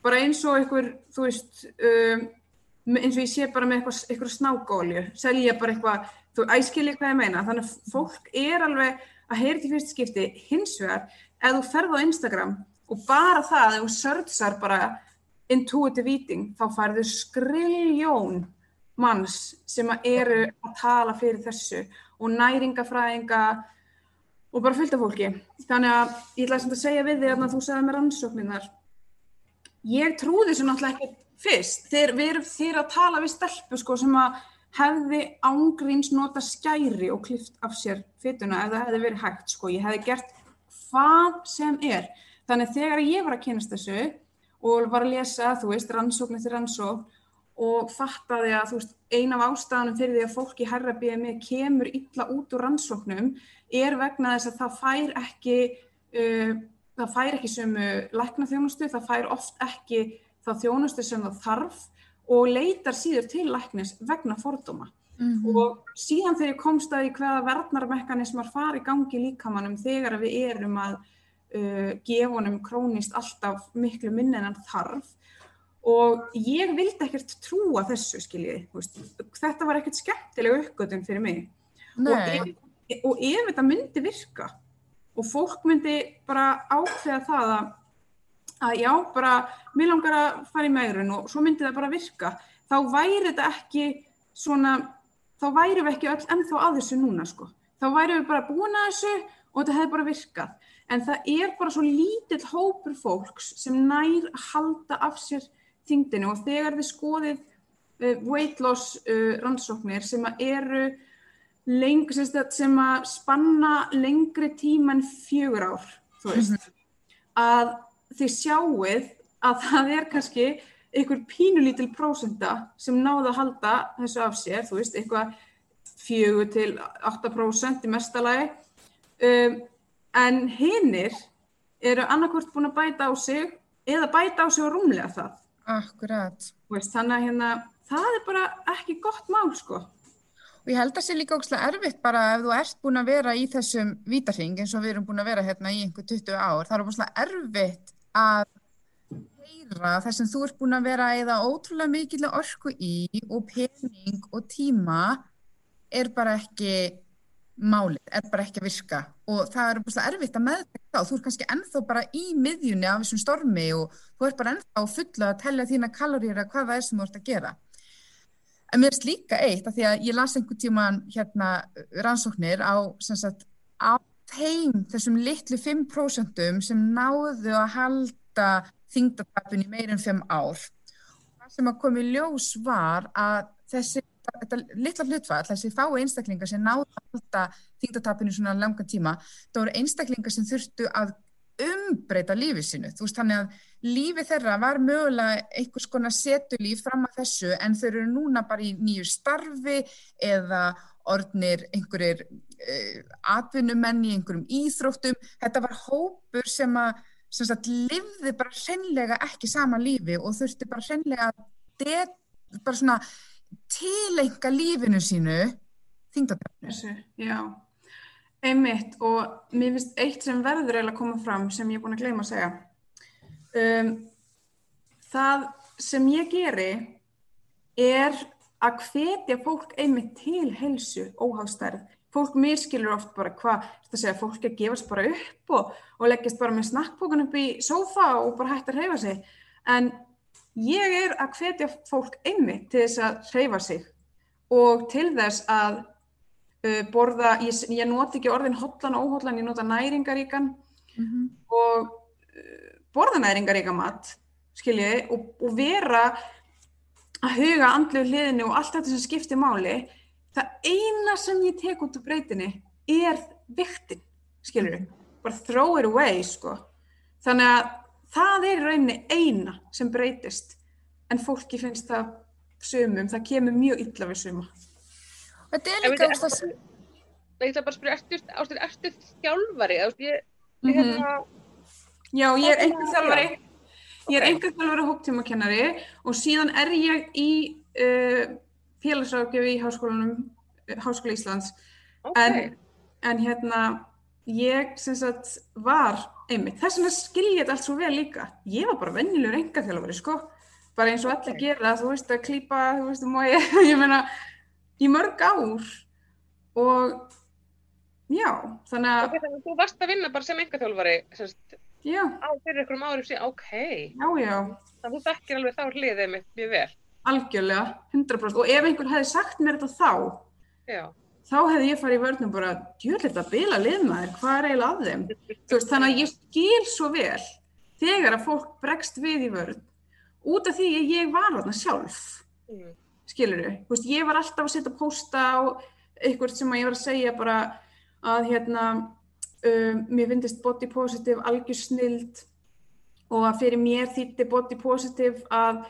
Speaker 3: bara eins og einhver, þú veist, um, eins og ég sé bara með eitthvað, eitthvað snákólju, selja bara eitthvað, þú æskilji hvað ég meina, þannig að fólk er alveg að heyra til fyrst skipti. Hins vegar, ef þú ferð á Instagram og bara það, ef þú searchar bara intuitive eating, þá færðu skriljón manns sem að eru að tala fyrir þessu og næringafræðinga og bara fylgta fólki. Þannig að ég ætlaði að segja við þig að þú segði með rannsókninar. Ég trúði þessu náttúrulega ekki fyrst. Þeir, við erum þér að tala við stelpu sko, sem að hefði ángríns nota skæri og klift af sér fytuna ef það hefði verið hægt. Sko. Ég hefði gert hvað sem er. Þannig þegar ég var að kynast þessu og var að lesa, þú veist, rannsókn eftir rannsókn og fattaði að veist, ein af ástæðanum fyrir því að fólk í herra BMI kemur illa út úr rannsóknum er vegna þess að það fær ekki, uh, það fær ekki sem lækna þjónustu, það fær oft ekki þá þjónustu sem það þarf og leitar síður til læknis vegna fordóma. Mm -hmm. Og síðan þegar ég komst að í hvaða verðnarmekanismar fari gangi líkamannum þegar við erum að uh, gefa honum krónist alltaf miklu minni en hann þarf og ég vildi ekkert trúa þessu skiljiði, þetta var ekkert skemmtilega uppgötun fyrir mig og ef, og ef þetta myndi virka og fólk myndi bara ákveða það að að já, bara, mér langar að fara í megrun og svo myndi það bara virka, þá væri þetta ekki svona, þá væri við ekki öll ennþá að þessu núna, sko. Þá væri við bara búin að þessu og þetta hefði bara virkað. En það er bara svo lítill hópur fólks sem nær halda af sér þingdinu og þegar við skoðið uh, weight loss uh, rannsóknir sem að eru leng, sem að spanna lengri tíma en fjögur ár, veist, mm -hmm. að þið sjáuð að það er kannski einhver pínulítil prósenda sem náða að halda þessu af sér, þú veist, eitthvað 4 til 8% í mestalagi um, en hinnir eru annarkvört búin að bæta á sig eða bæta á sig og rúmlega það.
Speaker 2: Akkurat.
Speaker 3: Veist, þannig að hérna, það er bara ekki gott mál sko.
Speaker 2: Og ég held að það sé líka ógslag erfitt bara ef þú ert búin að vera í þessum vítarhing eins og við erum búin að vera hérna í einhver 20 ár, það er ógslag erfitt að heyra það sem þú ert búin að vera eða ótrúlega mikil orku í og pening og tíma er bara ekki málið, er bara ekki að virka. Og það er bara erfitt að meðtækja þá þú er kannski ennþá bara í miðjunni af þessum stormi og þú er bara ennþá fulla að tellja þína kaloríra hvað það er sem þú ert að gera. En mér er líka eitt að því að ég las einhver tíman hérna rannsóknir á, sagt, á þeim þessum litlu 5% sem náðu að halda þingdatapun í meirin 5 ár. Það sem að komi ljós var að þessi þetta litla hlutfall, þessi fái einstaklingar sem náðu að halda þingdatapun í svona langan tíma, það voru einstaklingar sem þurftu að umbreyta lífið sinu. Þú veist, þannig að lífið þeirra var mögulega einhvers konar setulíf fram að þessu en þau eru núna bara í nýju starfi eða orðnir einhverjir uh, atvinnumenn í einhverjum íþróttum. Þetta var hópur sem að sem sagt, livði bara hreinlega ekki sama lífi og þurfti bara hreinlega að bara svona tilenga lífinu sínu þingdabæðinu.
Speaker 3: Já, einmitt og mér finnst eitt sem verður eiginlega að koma fram sem ég er búin að gleyma að segja. Um, það sem ég geri er að hvetja fólk einmitt til helsu óhástærð. Fólk miskilur oft bara hvað, þetta segja, fólk er að gefast bara upp og, og leggjast bara með snakkbókun upp í sófa og bara hægt að hreyfa sig. En ég er að hvetja fólk einmitt til þess að hreyfa sig og til þess að uh, borða, ég, ég noti ekki orðin hotlan og óhotlan, ég nota næringaríkan mm -hmm. og uh, borða næringaríka mat, skiljiði, og, og vera að huga andlu hliðinu og allt þetta sem skiptir máli. Það eina sem ég tek út úr breytinni er viktin skilur við, bara throw it away sko, þannig að það er rauninni eina sem breytist en fólki finnst það sumum, það kemur mjög illa við suma
Speaker 2: Þetta er líka ást að
Speaker 1: Ég ætla bara að spyrja, ertu, ertu þjálfari? Ég, ég, mm -hmm. hérna,
Speaker 3: Já, ég er einhver þjálfari Ég er veginn að vera hóptímakennari og síðan er ég í uh, félagsrákjöfi í háskólanum, uh, Háskóla Íslands. Okay. En, en hérna, ég sem sagt var einmitt. Þess vegna skil ég þetta allt svo vel líka. Ég var bara vennilegur engaþjálfari, sko. bara eins og allir gera, þú veist, að klípa, þú veist, um ég, [laughs] ég meina, í mörg ár og já, þannig að,
Speaker 1: Ok, þannig að þú varst að vinna bara sem engaþjálfari sérst,
Speaker 3: já,
Speaker 1: á fyrir einhverjum árum síðan, ok.
Speaker 3: já, já,
Speaker 1: Þannig að þú þekkir alveg þá hliðið mitt mjög vel.
Speaker 3: algjörlega, 100% og ef einhver hefði sagt mér þetta þá,
Speaker 1: Já,
Speaker 3: þá hefði ég farið í vörnum bara, djörlega að bila liðmaður, hvað er eiginlega að þeim? Veist, þannig að ég skil svo vel þegar að fólk bregst við í vörn út af því að ég var þarna sjálf,
Speaker 1: mm.
Speaker 3: skilur veist, ég var alltaf að setja pósta á eitthvað sem ég var að segja bara að hérna, um, mér finnist body positive algjör snild og að fyrir mér þýtti body positive að,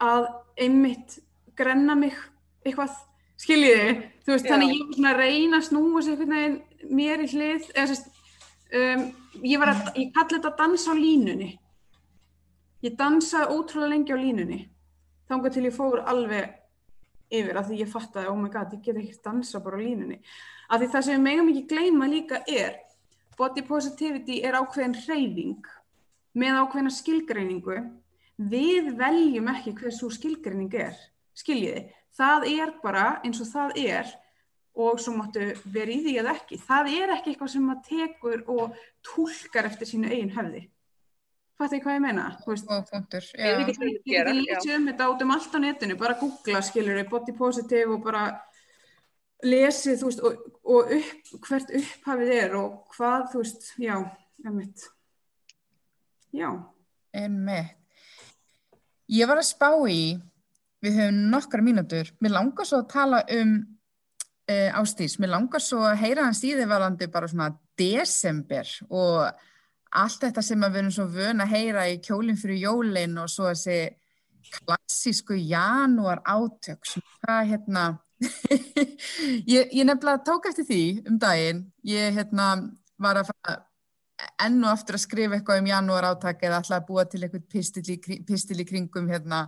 Speaker 3: að einmitt grenna mig eitthvað, skiljiði, þú veist,
Speaker 1: Já.
Speaker 3: þannig ég var svona að reyna að snúa sér einhvern veginn mér í hlið, eða sérst, um, ég var að, ég kalli þetta að dansa á línunni. Ég dansaði ótrúlega lengi á línunni, þangað til ég fór alveg yfir að því ég fattaði, oh my god, ég get ekki dansa bara á línunni. Af því það sem við megum ekki gleyma líka er, body positivity er ákveðin hreyfing með ákveðina skilgreiningu. Við veljum ekki hver svo skilgreining er, skiljiði. Það er bara eins og það er og svo máttu vera í því eða ekki. Það er ekki eitthvað sem maður tekur og tólkar eftir sínu eigin höfði. Fattu ég hvað ég meina?
Speaker 1: Við
Speaker 3: geti lítið um þetta út um allt á netinu, bara googla skilur body positive og bara lesið, þú veist, og, og upp, hvert upphafið er og hvað, þú veist, já, emitt. Já,
Speaker 2: einmitt. Ég var að spá í, við höfum nokkra mínútur, mér langar svo að tala um uh, ástís, mér langar svo að heyra hans í þið varandi bara svona desember og allt þetta sem við erum svo vön að heyra í kjólinn fyrir jólinn og svo þessi klassísku janúar átök sem hvað hérna [laughs] ég, ég nefnilega tók eftir því um daginn. Ég hérna var að fara enn og aftur að skrifa eitthvað um janúar átak eða ætla að búa til eitthvað pistil í, pistil í kringum hérna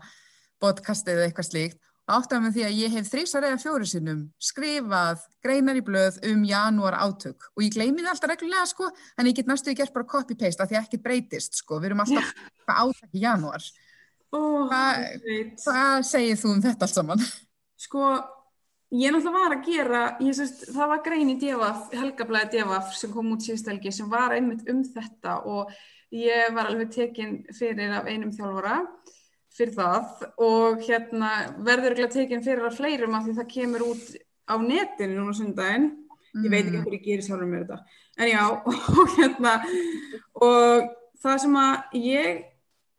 Speaker 2: podcastið eða eitthvað slíkt og áttaði með því að ég hef þrísar eða fjóru sinnum skrifað greinar í blöð um janúar átök og ég gleymi það alltaf reglulega sko en ég get næstu gert bara copy-paste af því að ekkert breytist sko, við erum alltaf [laughs] átök í janúar.
Speaker 3: Ó,
Speaker 2: Hvað-. Hvað segir þú um þetta allt saman?
Speaker 3: Sko, ég náttúrulega var að gera, ég sést, það var grein í DFF, helgablaði DFF sem kom út síðust helgi sem var einmitt um þetta og ég var alveg tekin fyrir af einum þjálfara fyrir það og hérna verður ekki tekin fyrir af fleirum af því það kemur út á netinu núna sundaginn ég veit ekki
Speaker 2: Mm.
Speaker 3: hverju ég gerir sjálfur mér þetta. En já, [laughs] og hérna og það sem að ég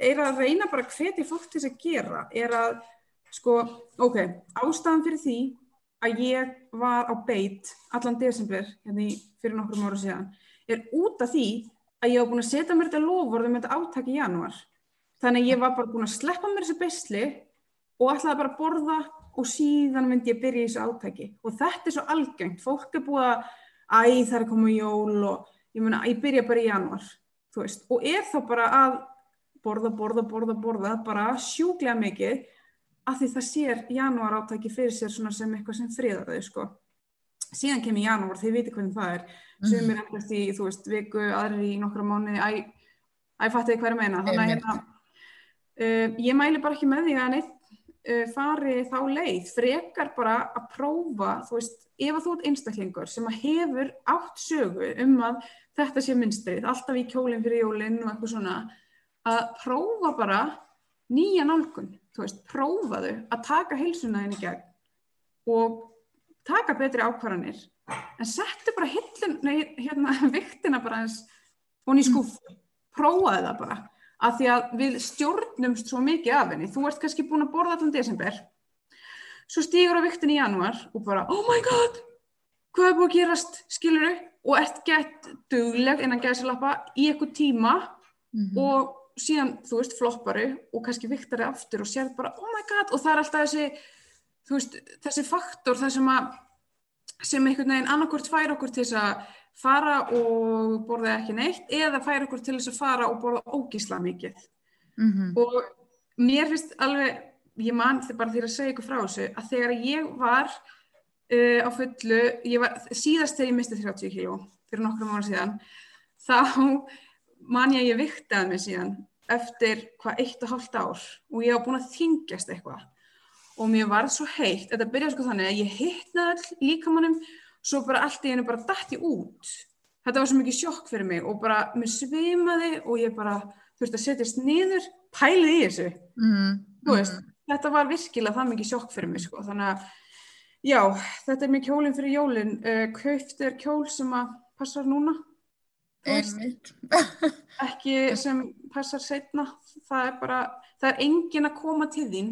Speaker 3: er að reyna bara að hvetja fólk til þess að gera er að sko, ok, ástæðan fyrir því að ég var á beit allan desember hérna fyrir nokkrum ára síðan er út af því að ég var búin að setja mér þetta lofvorðum með þetta áttak í janúar þannig að ég var bara búin að sleppa mér þessu beisli og ætlaði bara að borða og síðan myndi ég byrja í þessu átaki. Og þetta er svo algengt, fólk er búið að æ það er að koma jól og ég meina, ég byrja bara í veist, og er þá bara að borða, borða, borða, borða bara sjúklega mikið af því það sér janúar átaki fyrir sér sem eitthvað sem friðar þau sko. Síðan kemur janúar, þið viti hvernig það er. Sem er endast í, þú veist, viku aðrir í nokkra mánuði, æ, æ fattu þið hvað er að meina, þannig að Uh, ég mæli bara ekki með því að neitt uh, fari þá leið, frekar bara að prófa, þú veist, ef að þú ert einstaklingur sem að hefur átt sögu um að þetta sé minnstrið, alltaf í kjólinn fyrir jólinn og eitthvað svona, að prófa bara nýja nálgun, þú veist, prófaðu að taka heilsuna þinn í gegn og taka betri ákvarðanir, en settu bara hillin, nei, hérna, [laughs] viktina bara eins og í skúfu, prófaðu það bara að því að við stjórnumst svo mikið af henni. Þú ert kannski búin að borða allan desember, svo stígur á viktin í janúar og bara, oh my god, hvað er búin að gerast, skilur þau, og ert gett dugleg innan gæðsalappa í eitthvað tíma
Speaker 2: Mhm.
Speaker 3: og síðan, þú veist, flopparu og kannski viktari aftur og sér bara, oh my god, og það er alltaf þessi, þú veist, þessi faktor, það sem að, sem einhvern veginn annarkvort fær okkur til þess að fara og borða ekki neitt eða fær okkur til þess að fara og borða ógísla mikið
Speaker 2: Mhm.
Speaker 3: og mér finnst alveg ég man þið bara því að segja ykkur frá þessu að þegar ég var uh, á fullu, ég var síðast þegar ég misti 30 kíló fyrir nokkrum ára síðan þá man ég að ég viktaði mig síðan eftir hvað eitt og hálft ár og ég var búin að þingjast eitthvað og mér varð svo heitt, þetta byrjaði sko þannig að ég hittnaði all líkamannum svo bara allt í hennu bara dætti út. Þetta var svo mikið sjokk fyrir mig og bara mér svimaði og ég bara þurfti að setjast niður, pælið í þessu.
Speaker 2: Mm,
Speaker 3: veist, mm. þetta var virkilega það mikið sjokk fyrir mig sko. þannig að já, þetta er mér kjólinn fyrir jólinn uh, kauft er kjól sem að passar núna.
Speaker 2: Einmitt.
Speaker 3: ekki sem passar setna það er bara, það er engin að koma til þín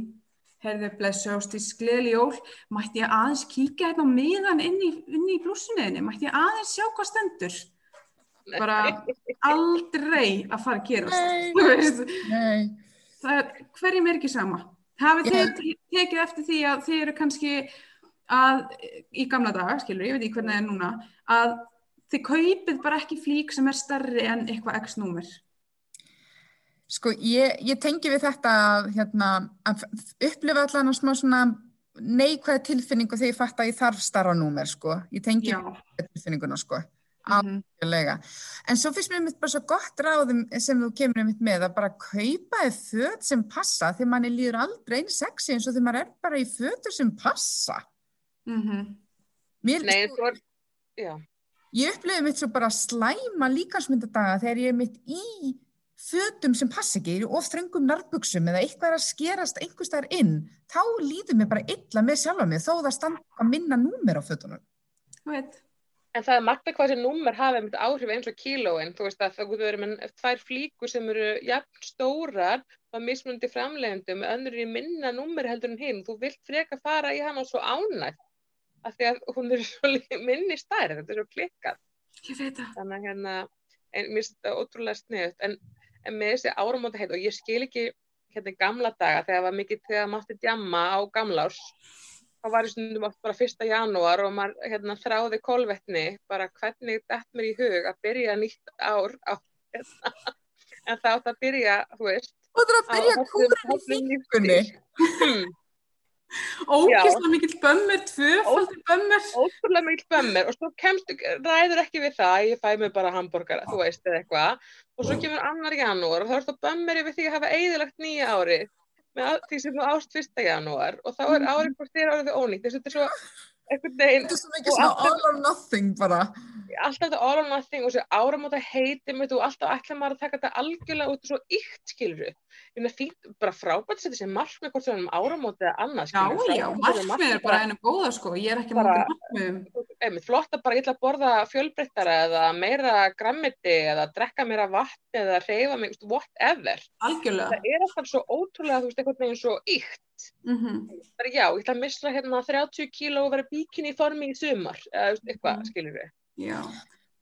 Speaker 3: herðu blessu ástís gleðli jól. Mætti ég aðeins kíka hérna á miðan inn í, í blússunniðinni, mætti ég aðeins sjá hvað stendur? Bara aldrei að fara að gera það er hverjum er ekki sama? Hafið yeah. þið tekið eftir því að þið eru kannski að í gamla daga, skilur, ég veit ekki hvernig það er núna að þið kaupið bara ekki flík sem er starri en eitthvað x-númer
Speaker 2: Sko, ég, ég tengi við þetta hérna, að upplifa allan á smá svona neikvæða tilfinningu þegar ég fatt að ég þarf starra númer, sko. Ég tengi við tilfinninguna, sko. Mm -hmm. En svo finnst mér mitt bara svo gott ráðum sem þú kemur mitt með að bara kaupa þið föt sem passa því manni líður aldrei einn sexi eins og því maður er bara í fötur sem passa.
Speaker 3: Mm -hmm.
Speaker 1: Mér Nei, er, já.
Speaker 2: Ég upplifi mitt svo bara slæma líkansmyndadaga þegar ég er mitt í fötum sem pass ekki, of þröngum nærbuksum eða eitthvað er að skerast einhverstaðar inn, þá líður mér bara illa með sjálf á mig þó það standa að minna númer á fötunum.
Speaker 1: En það er margt eitthvað sem númer hafa einmitt áhrif eins og kílóin, þú veist að það getur verið með tvær flíkur sem eru jafn stórar og mismundi framlegundum, önnur í minna númer heldur en hinn, þú vilt freka fara í hann og svo ánægt, af því að hún er svo minni stærð, þetta er svo klikkað.
Speaker 3: Ég veit það.
Speaker 1: Þannig að hérna, en mér finnst þetta ótrúlega sniðut, en en með þessi áramóta heit og ég skil ekki hérna gamla daga þegar það var mikið þegar maður átti djamma á gamlárs þá var ég stundum oft bara fyrsta janúar og maður hérna, þráði kolvetni bara hvernig þetta mér í hug að byrja nýtt ár á, hérna. en þá það byrja þú veist
Speaker 2: það er að byrja kúrin í líkunni
Speaker 3: Ógíslega mikill bömmir, tvöfaldi bömmir.
Speaker 1: Ótrúlega mikill bömmir og svo kemst, ræður ekki við það, ég fæ mig bara hambúrgar, þú veist, eða eitthvað. Og svo kemur annar janúar og þá er það bömmir yfir því að hafa eigðilagt nýja ári með því sem þú ást fyrsta janúar og þá er mm. árið hvort þér árið þau ónýtt. Þetta er svo eitthvað neginn.
Speaker 2: Þetta er svo mikið svona all or nothing bara
Speaker 1: alltaf þetta all or nothing og þessu áramóta heiti mitt og alltaf ætla maður að taka þetta algjörlega út ég meina fínt, bara frábært setja sér markmið hvort það er um áramóti eða annað
Speaker 3: Já, já, markmið er bara einu góða sko ég er ekki mútið
Speaker 1: markmið Flott að bara ég ætla að borða fjölbreyttara eða meira grammiti eða drekka meira vatn eða reyfa mig, whatever
Speaker 3: Algjörlega
Speaker 1: Það er alltaf svo ótrúlega, þú veist, einhvern veginn svo ykt
Speaker 3: mm -hmm.
Speaker 1: Já, ég ætla að missa hérna 30 kíló og vera bíkin í formi í sumar eða eitthvað, mm -hmm. skilur við
Speaker 3: Já.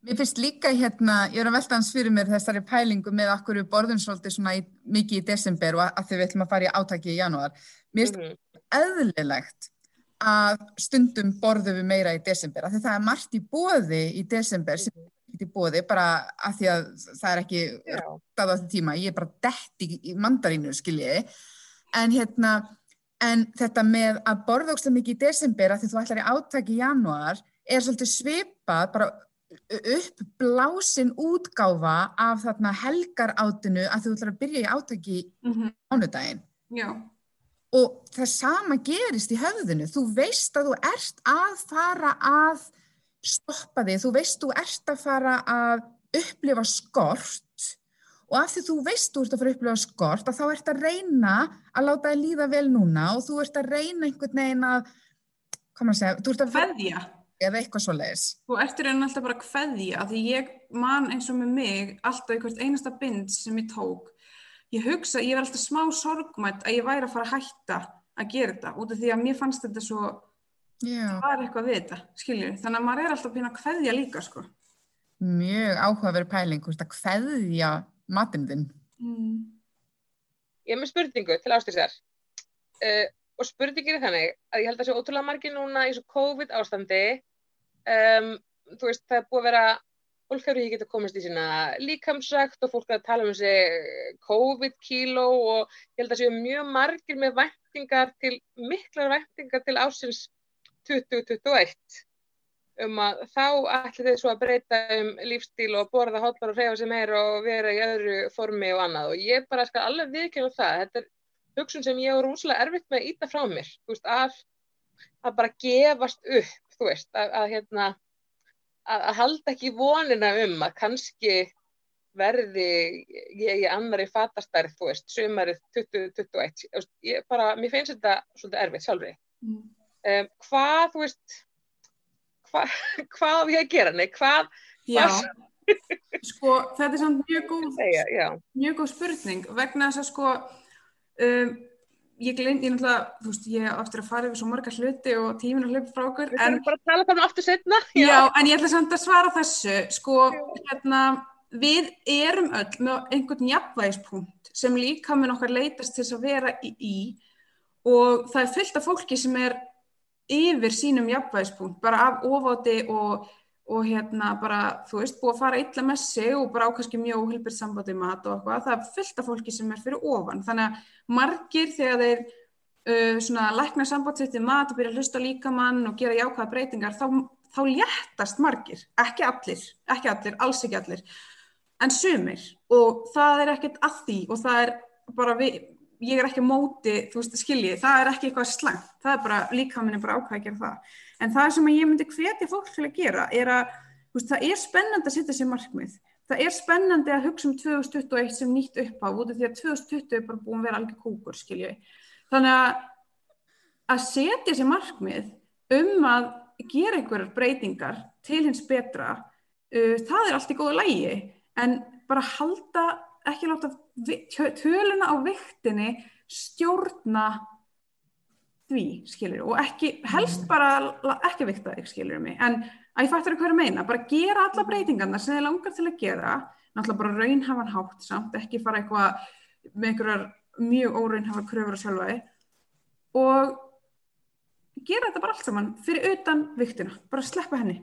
Speaker 2: Mér finnst líka hérna, ég er að velta hans fyrir mér þessari pælingu með okkur borðum svolítið svona í, mikið í desember og að þau viljum að fara í átaki í janúar. Mér finnst mm -hmm. eðlilegt að stundum borðum við meira í desember, af því það er margt í bóði í desember sem er ekki í bóði, bara af því að það er ekki rættað á þetta tíma, ég er bara dætt í, mandarínu, skiljiði, en hérna, en þetta með að borða ógst mikið í desember af því þú ætlar í átaki í janúar, er svolítið svipað bara uppblásin útgáfa af þarna helgar átinu að þú ætlar að byrja í átaki
Speaker 3: mm -hmm.
Speaker 2: ánudaginn og það sama gerist í höfðinu. Þú veist að þú ert að fara að stoppa þig. Þú veist þú ert að fara að upplifa skort. Og af því þú veist þú ert að fara að upplifa skort að þá ert að reyna að láta þig líða vel núna og þú ert að reyna einhvern veginn að hvað maður segja, þú ert að
Speaker 3: veðja
Speaker 2: eða eitthvað svo leiðis.
Speaker 3: Þú ertur en alltaf bara hveðja að því ég man eins og með mig alltaf einhvert einasta bind sem ég tók ég hugsa, ég var alltaf smá sorgmætt að ég væri að fara að hætta að gera þetta út af því að mér fannst þetta svo
Speaker 2: það
Speaker 3: var eitthvað við þetta, skilju þannig að maður er alltaf að hveðja líka sko.
Speaker 2: Mjög áhugaverð pæling að hveðja matinn þinn
Speaker 3: mm.
Speaker 1: Ég hef með spurningu til ástíðsar uh, eh, og spurningin er þannig að ég held að sé ótrúlega margir núna í svo COVID ástandi um, þú veist það er búið að vera fólk hefur ekki getið að komast í sína líkamsrækt og fólk er að tala um þessi COVID kíló og ég held að séu mjög margir með væntingar til, miklar væntingar til ásins 2021 um að þá ætli þið svo að breyta um lífstíl og borða hotbar og reyfa sig meir og vera í öðru formi og annað. Og ég bara skal alveg viðkjöna það, þetta er hugsun sem ég er rúslega erfitt með að íta frá mér, þú veist, að, að bara gefast upp, þú veist, að, að hérna, að, að halda ekki vonina um að kannski verði ég í annari fatastærð, þú veist, sömarið 2021, ég bara, mér finnst þetta svolítið erfitt sjálfri. Mm. Um, hvað, þú veist, hva, [laughs] hvað á ég að gera, nei, hvað,
Speaker 3: hvað sko, þetta er samt mjög góð, mjög góð spurning vegna þess að sko, um, ég gleyndi, ég náttúrulega, þú veist, ég aftur að fara yfir svo marga hluti og tíminu hlaupi frá okkur.
Speaker 1: Við þurfum bara að tala þannig aftur setna.
Speaker 3: Já. já, en ég ætla samt að svara þessu, sko, hérna, við erum öll með einhvern jafnvægispunkt sem líka með okkar leitast til að vera í, í og það er fyllt af fólki sem er yfir sínum jafnvægispunkt, bara af ofáti og, og hérna bara, þú veist, búið að fara illa með sig og bara ákvæmski mjög óhilpir sambandi mat og eitthvað, það er fyllt af fólki sem er fyrir ofan, þannig að margir þegar þeir uh, svona lækna sambandsitt í mat og byrja að hlusta líkamann og gera jákvæða breytingar, þá, þá léttast margir, ekki allir, ekki allir, alls ekki allir, en sumir. Og það er ekkert að því og það er bara við, ég er ekki móti, þú veist, skiljið, það er ekki eitthvað slangt, það er bara, líka minn er bara ákvæði að gera það. En það sem ég myndi hvetja fólk til að gera er að, veist, það er spennandi að setja sér markmið. Það er spennandi að hugsa um 2021 sem nýtt upp á, út af því að 2020 er bara búin að vera alveg kúkur, skiljið. Þannig að, að setja sér markmið um að gera einhverjar breytingar til hins betra, uh, það er allt í góða lægi, en bara halda ekki láta töluna á viktinni stjórna því, skiljur, og ekki, helst mm. bara ekki vikta þig, skiljur mig, en að ég fættur að hverju meina, bara gera alla mm. breytingarna sem þið langar til að gera, náttúrulega bara raunhafan hátt samt, ekki fara eitthvað með einhverjar mjög óraunhafa kröfur og sjálfaði og gera þetta bara allt saman fyrir utan viktina, bara sleppa henni,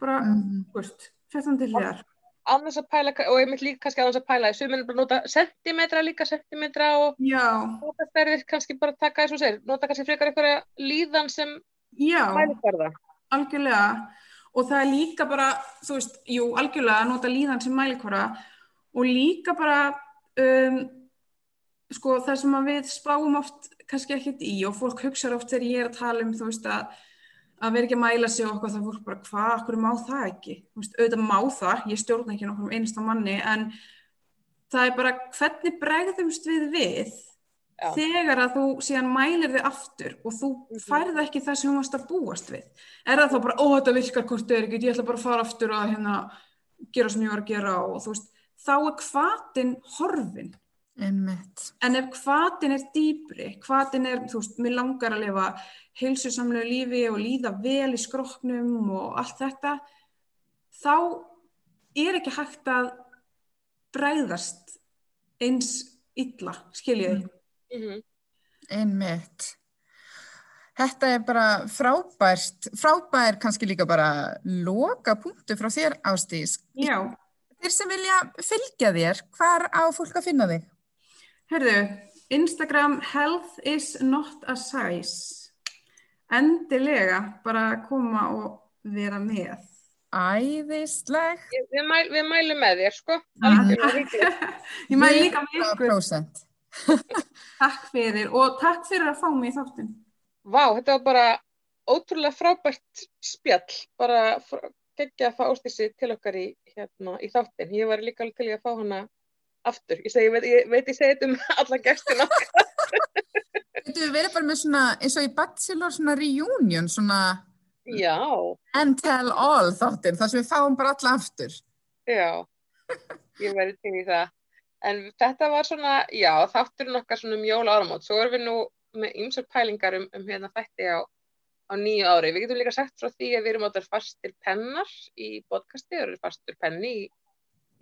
Speaker 3: bara, mm. veist, fættan til þér
Speaker 1: annars að pæla, og mynd líka kannski annars að pæla þessu, menn bara nota sentimetra líka, sentimetra og nota stærðir kannski bara taka eins og sér, nota kannski frekar einhverja líðan sem
Speaker 3: mælikvarða. Já, algjörlega. Og það er líka bara, þú veist, jú, algjörlega nota líðan sem mælikvarða og líka bara um, sko það sem við spáum oft kannski ekkert í og fólk hugsaður oft þegar ég er að tala um, þú veist að að vera ekki að mæla sig eitthvað það fólk bara hvað, okkur má það ekki veist, auðvitað má það, ég stjórna ekki nokkur um einasta manni en það er bara hvernig bregðumst við við Já. þegar að þú síðan mælir þig aftur og þú mhm. færð ekki það sem þú varst að búast við er það þá bara, ó þetta virkar hvort er ekki ég ætla bara að fara aftur og hérna gera sem ég var að gera og þú veist þá er hvaðin horfin
Speaker 2: Einmitt.
Speaker 3: En ef hvaðin er dýbri, hvaðin er, þú veist, mér langar að lifa heilsusamlega lífi og líða vel í skroknum og allt þetta, þá er ekki hægt að bræðast eins illa, skiljiði.
Speaker 2: Mm -hmm. Einmitt. Þetta er bara frábært, frábær kannski líka bara loka punktu frá þér ástís.
Speaker 3: Já.
Speaker 2: Þeir sem vilja fylgja þér, hvar á fólk að finna þig?
Speaker 3: Herðu, Instagram health is not a size. Endilega bara koma og vera með.
Speaker 2: Æðisleg.
Speaker 1: Við, mæl, við mælum með þér, sko. [laughs]
Speaker 3: Ég mæl líka með ykkur. [laughs] takk fyrir og takk fyrir að fá mig í þáttin.
Speaker 1: Vá, þetta var bara ótrúlega frábært spjall. Bara geggja að fá ástísi til okkar í, hérna, í þáttin. Ég var líka alveg til að fá hana aftur, ég, segi, ég, veit, ég veit ég segi þetta um [laughs] alla gestina
Speaker 2: Þú verður bara með svona eins og í Bachelor svona reunion svona
Speaker 1: Já.
Speaker 2: and tell all þáttir, þar sem við fáum bara alla aftur.
Speaker 1: Já, ég verður til í það. En þetta var svona, já þátturinn okkar svona mjóla um áramót, svo erum við nú með ymsar pælingar um, um hérna þætti á, á nýju ári, við getum líka sagt frá því að við erum átt að fastir pennar í podcasti, við erum fastur penni í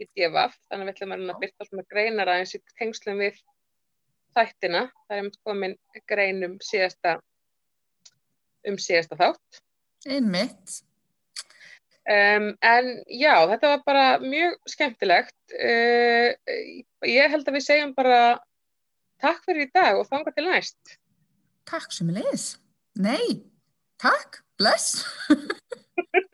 Speaker 1: í DFF, þannig að við ætlum að byrta svona greinar aðeins í tengslum við þættina, það er um komin greinum síðasta um síðasta þátt.
Speaker 2: Einmitt.
Speaker 1: Um, en já, þetta var bara mjög skemmtilegt. Uh, ég held að við segjum bara takk fyrir í dag og þanga til næst.
Speaker 2: Takk sem er leiðis Nei, takk, bless [laughs]